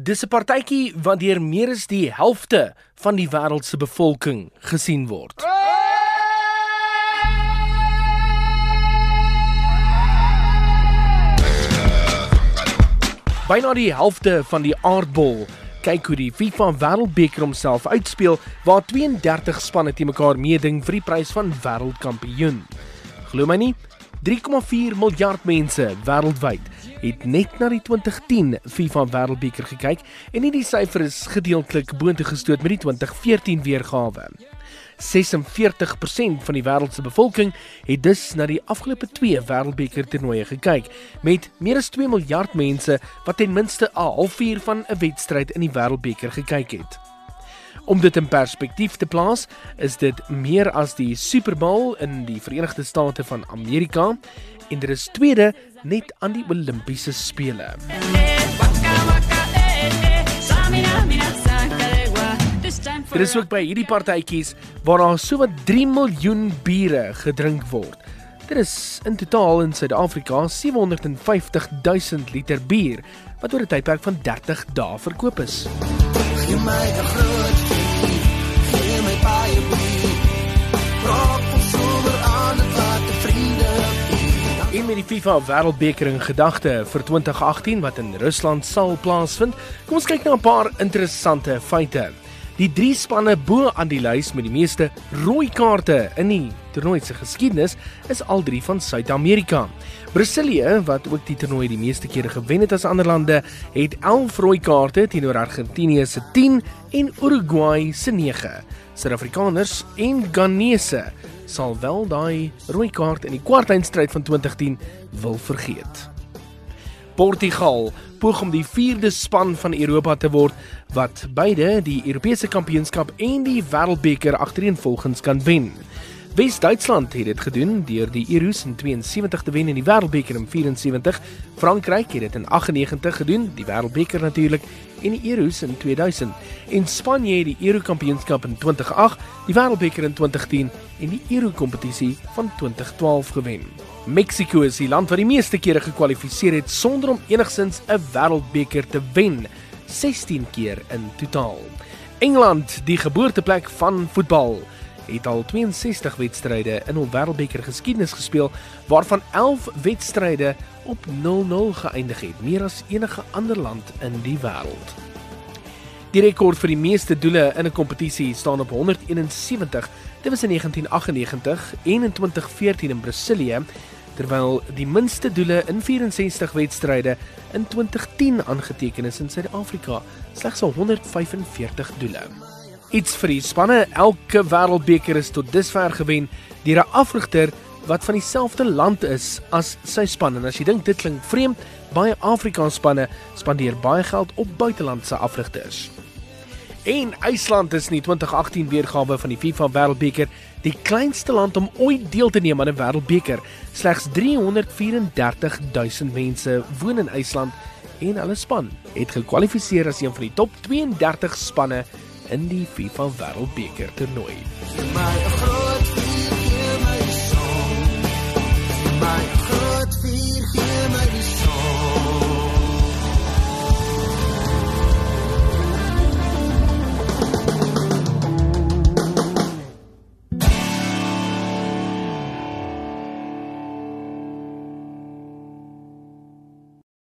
Dis 'n partytjie wat deur meer as die helfte van die wêreld se bevolking gesien word. Byna die helfte van die aardbol kyk hoe die FIFA Wêreldbeker homself uitspeel waar 32 spanne te mekaar meeding vir die prys van wêreldkampioen. Glo my nie, 3,4 miljard mense wêreldwyd het net na die 2010 FIFA Wêreldbeker gekyk en nie die syfer is gedeeltelik boontoe gestoot met die 2014 weergawe. 46% van die wêreld se bevolking het dus na die afgelope 2 Wêreldbeker toernooie gekyk met meer as 2 miljard mense wat ten minste 'n halfuur van 'n wedstryd in die Wêreldbeker gekyk het. Om dit in perspektief te plaas, is dit meer as die Super Bowl in die Verenigde State van Amerika en dit is tweede net aan die Olimpiese spele. Dit is ook by hierdie partytjies waar daar sowat 3 miljoen biere gedrink word. Dit is in totaal in Suid-Afrika 750 000 liter bier wat oor 'n tydperk van 30 dae verkoop is. Gee my 'n groot die FIFA Wêreldbeker in gedagte vir 2018 wat in Rusland sal plaasvind, kom ons kyk na 'n paar interessante feite. Die drie spanne bo aan die lys met die meeste rooi kaarte in die toernooi se geskiedenis is al drie van Suid-Amerika. Brasilië, wat ook die toernooi die meeste kere gewen het as ander lande, het 11 rooi kaarte teenoor Argentinië se 10 en Uruguay se 9. Suid-Afrikaners en Ghanese sal wel daai rooi kaart in die kwartfinale van 2010 wil vergeet. Portugal poog om die 4de span van Europa te word wat beide die Europese kampioenskap en die Wêreldbeker agtereenvolgens kan wen. Wes-Duitsland het dit gedoen deur die Euros in 72 te wen en die Wêreldbeker in 74. Frankryk het dit in 98 gedoen, die Wêreldbeker natuurlik en die Euros in 2000. En Spanje het die Euro-kampioenskap in 2008, die Wêreldbeker in 2010 en die Euro-kompetisie van 2012 gewen. Mexiko is die land wat die meeste kere gekwalifiseer het sonder om enigsins 'n Wêreldbeker te wen, 16 keer in totaal. Engeland, die geboorteplek van voetbal, het al 62 wedstryde in hul Wêreldbeker geskiedenis gespeel, waarvan 11 wedstryde op 0-0 geëindig het, meer as enige ander land in die wêreld. Die rekord vir die meeste doele in 'n kompetisie staan op 171. Dit was in 1998 en in 2014 in Brasilië, terwyl die minste doele in 64 wedstryde in 2010 aangeteken is in Suid-Afrika, slegs 145 doele. Iets vir die spanne, elke wêreldbeker is tot dusver gewen deur 'n afrigter wat van dieselfde land is as sy span. En as jy dink dit klink vreemd, baie Afrikaanse spanne spandeer baie geld op buitelandse afrigters. En IJsland is in die 2018 weergawe van die FIFA Wêreldbeker die kleinste land om ooit deel te neem aan 'n Wêreldbeker. Slegs 334 000 mense woon in IJsland en hulle span het gekwalifiseer as een van die top 32 spanne in die FIFA Wêreldbeker toernooi.